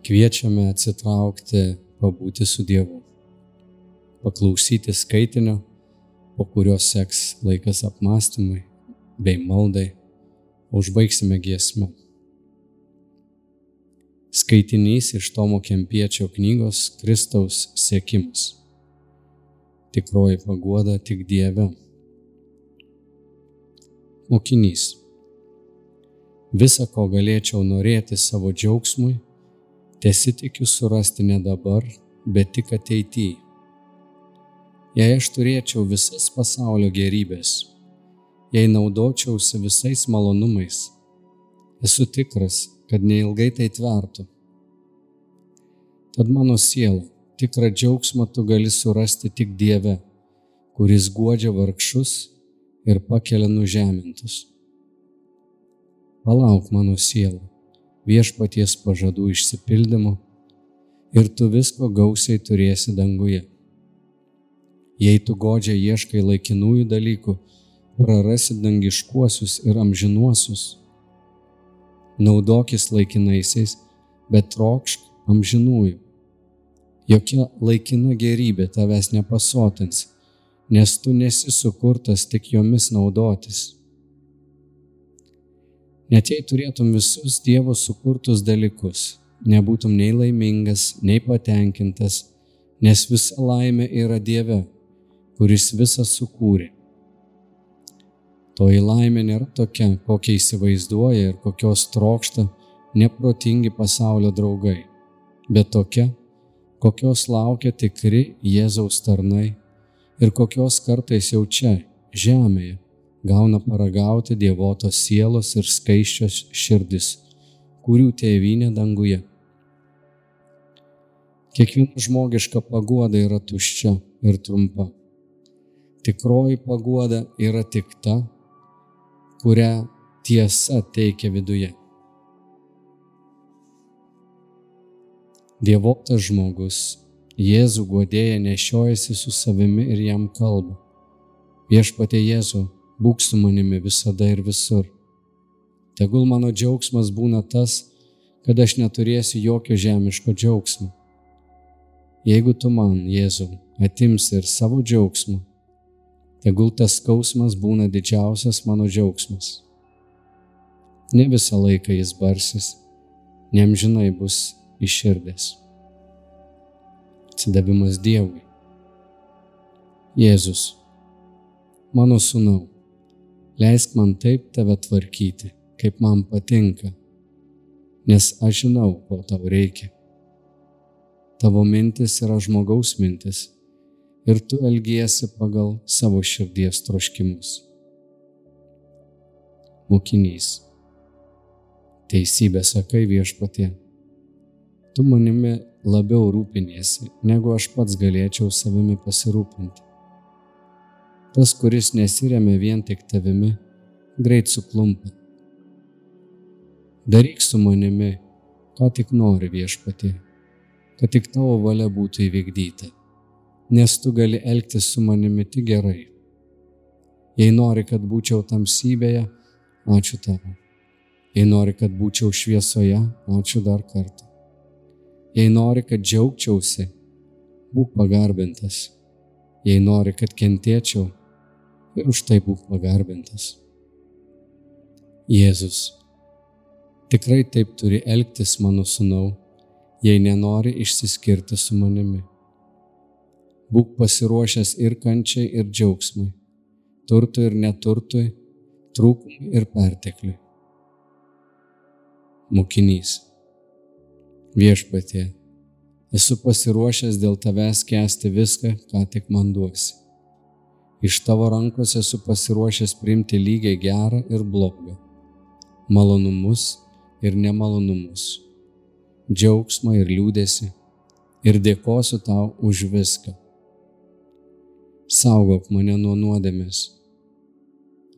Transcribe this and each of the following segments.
Kviečiame atsitraukti, pabūti su Dievu, paklausyti skaitinio, po kurio seks laikas apmąstymui bei maldai, užbaigsime giesmę. Skaitinys iš Tomo Kempiečio knygos Kristaus sėkimas. Tikroji paguoda tik Dieve. Mokinys. Visa, ko galėčiau norėti savo džiaugsmui, tesitikiu surasti ne dabar, bet tik ateityje. Jei aš turėčiau visas pasaulio gerybės, jei naudočiausi visais malonumais, esu tikras, kad neilgai tai tvertų. Tad mano siela, tikrą džiaugsmą tu gali surasti tik Dieve, kuris godžia vargšus ir pakelia nužemintus. Palauk mano siela, viešpaties pažadų išsipildymo ir tu visko gausiai turėsi danguje. Jei tu godžiai ieškai laikinųjų dalykų, prarasi dangiškuosius ir amžinuosius. Naudokis laikinaisiais, bet trokšk amžinųjų. Jokia laikina gerybė tavęs nepasotins, nes tu nesi sukurtas tik jomis naudotis. Net jei turėtum visus Dievo sukurtus dalykus, nebūtum nei laimingas, nei patenkintas, nes visa laimė yra Dieve, kuris visą sukūrė. Toji laimė nėra tokia, kokią įsivaizduoja ir kokios trokšta neprotingi pasaulio draugai, bet tokia, kokios laukia tikri Jėzaus tarnai ir kokios kartais jau čia, žemėje, gauna paragauti dievotos sielos ir skaiščios širdis, kurių tėvynė danguje. Kiekviena žmogiška paguoda yra tuščia ir trumpa. Tikroji paguoda yra tik ta, kurią tiesa teikia viduje. Dievotas žmogus Jėzų godėja nešiojasi su savimi ir jam kalba. Viešpatė Jėzų, būk su manimi visada ir visur. Tegul mano džiaugsmas būna tas, kad aš neturėsiu jokio žemiško džiaugsmo. Jeigu tu man, Jėzau, atimsi ir savo džiaugsmą, tegul tas skausmas būna didžiausias mano džiaugsmas. Ne visą laiką jis barsis, nemžinai bus iširdęs. Atsidavimas Dievui. Jėzus, mano sūnau, Leisk man taip tave tvarkyti, kaip man patinka, nes aš žinau, ko tau reikia. Tavo mintis yra žmogaus mintis ir tu elgiesi pagal savo širdies troškimus. Mokinys. Teisybė sakai viešpatie. Tu manimi labiau rūpiniesi, negu aš pats galėčiau savimi pasirūpinti. Tas, kuris nesiremia vien tik tavimi, greit suklumpa. Daryk su manimi, ką tik nori viešpatė, kad tik tavo valia būtų įvykdyta, nes tu gali elgtis su manimi tik gerai. Jei nori, kad būčiau tamsybėje, ačiū tavo. Jei nori, kad būčiau šviesoje, ačiū dar kartą. Jei nori, kad džiaugčiausi, būk pagarbintas. Jei nori, kad kentėčiau, ir už tai būk pagarbintas. Jėzus, tikrai taip turi elgtis mano sunau, jei nenori išsiskirti su manimi. Būk pasiruošęs ir kančiai, ir džiaugsmui, turtui ir neturtui, trūkumui ir pertekliui. Mokinys. Viešpatie, esu pasiruošęs dėl tavęs kesti viską, ką tik man duosi. Iš tavo rankos esu pasiruošęs priimti lygiai gerą ir blogą, malonumus ir nemalonumus, džiaugsmą ir liūdėsi ir dėkosiu tau už viską. Saugok mane nuo nuodėmės.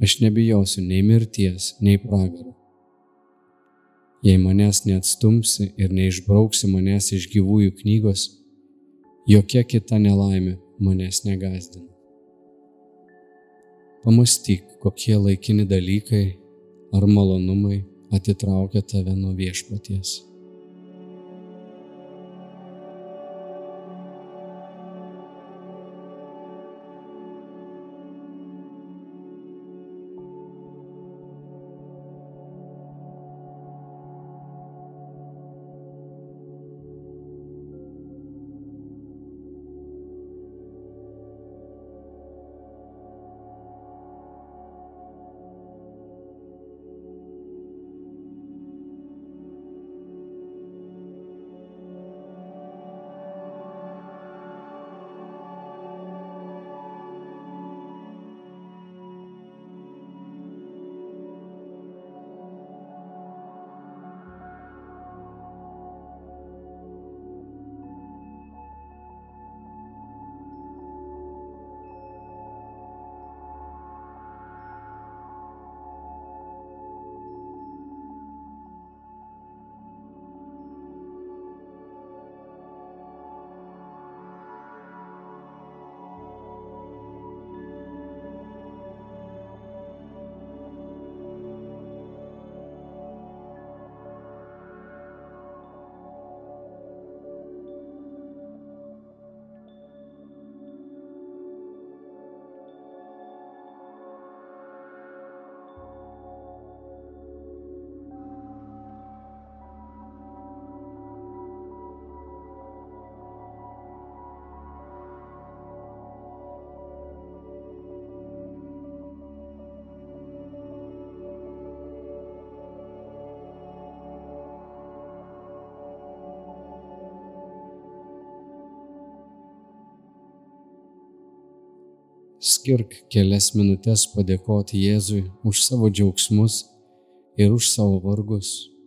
Aš nebijosiu nei mirties, nei pragaro. Jei manęs neatstumsi ir neišbrauksi manęs iš gyvųjų knygos, jokia kita nelaimė manęs negazdina. Pamastyk, kokie laikini dalykai ar malonumai atitraukia tave nuo viešpaties. skirk kelias minutės padėkoti Jėzui už savo džiaugsmus ir už savo vargus.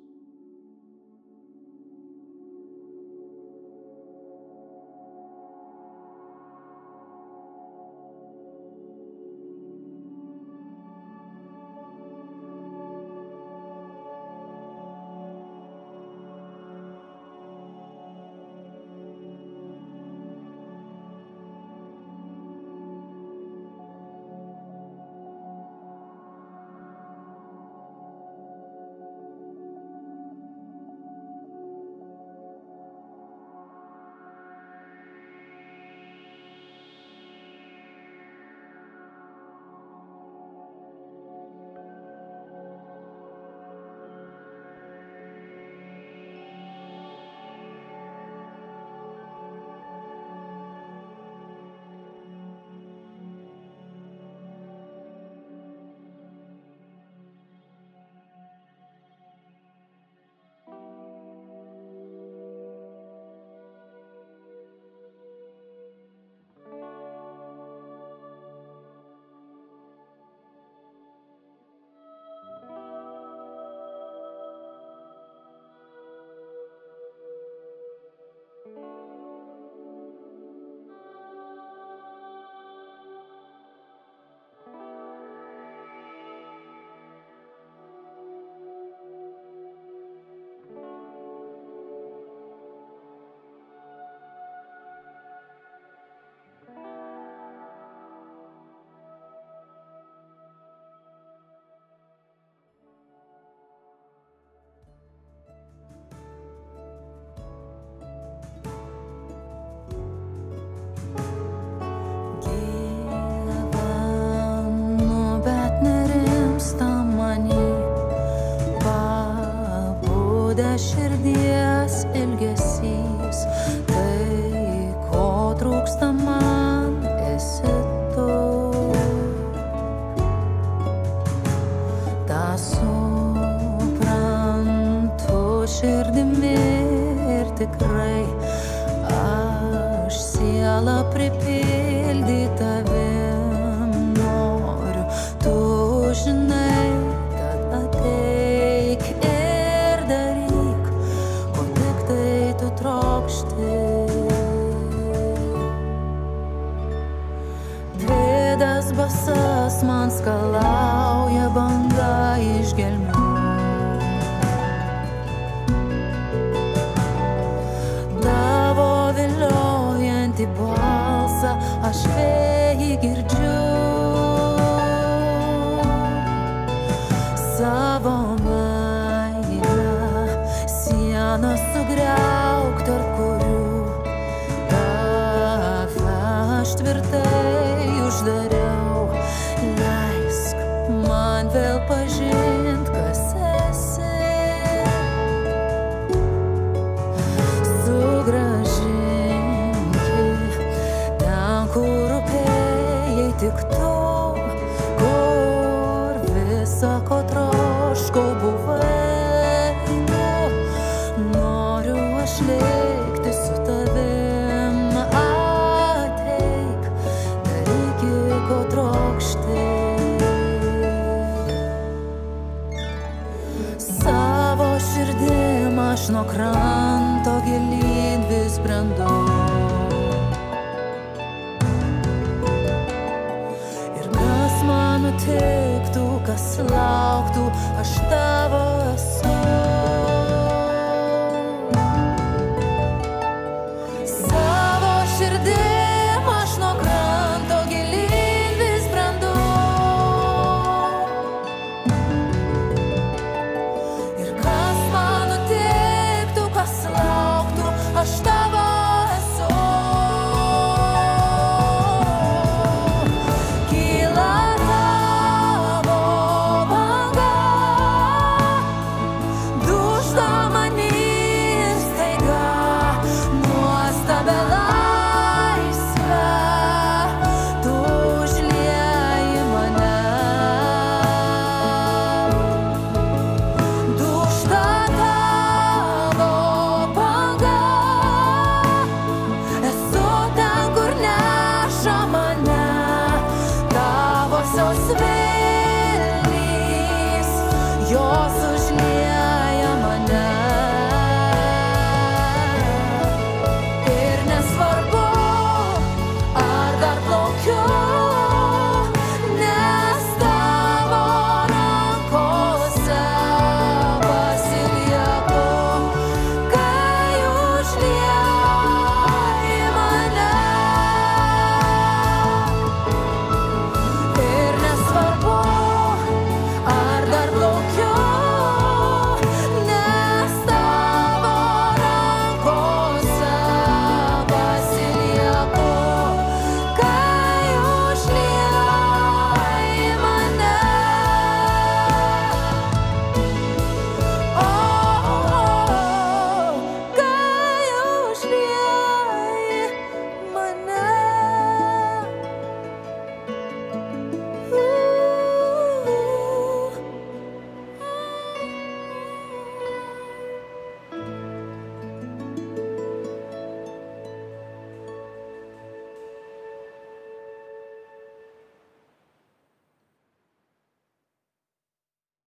Savo širdim aš nuo kranto gilin vis brendu. Ir kas man nutiktų, kas lauktų, aš tavo esu.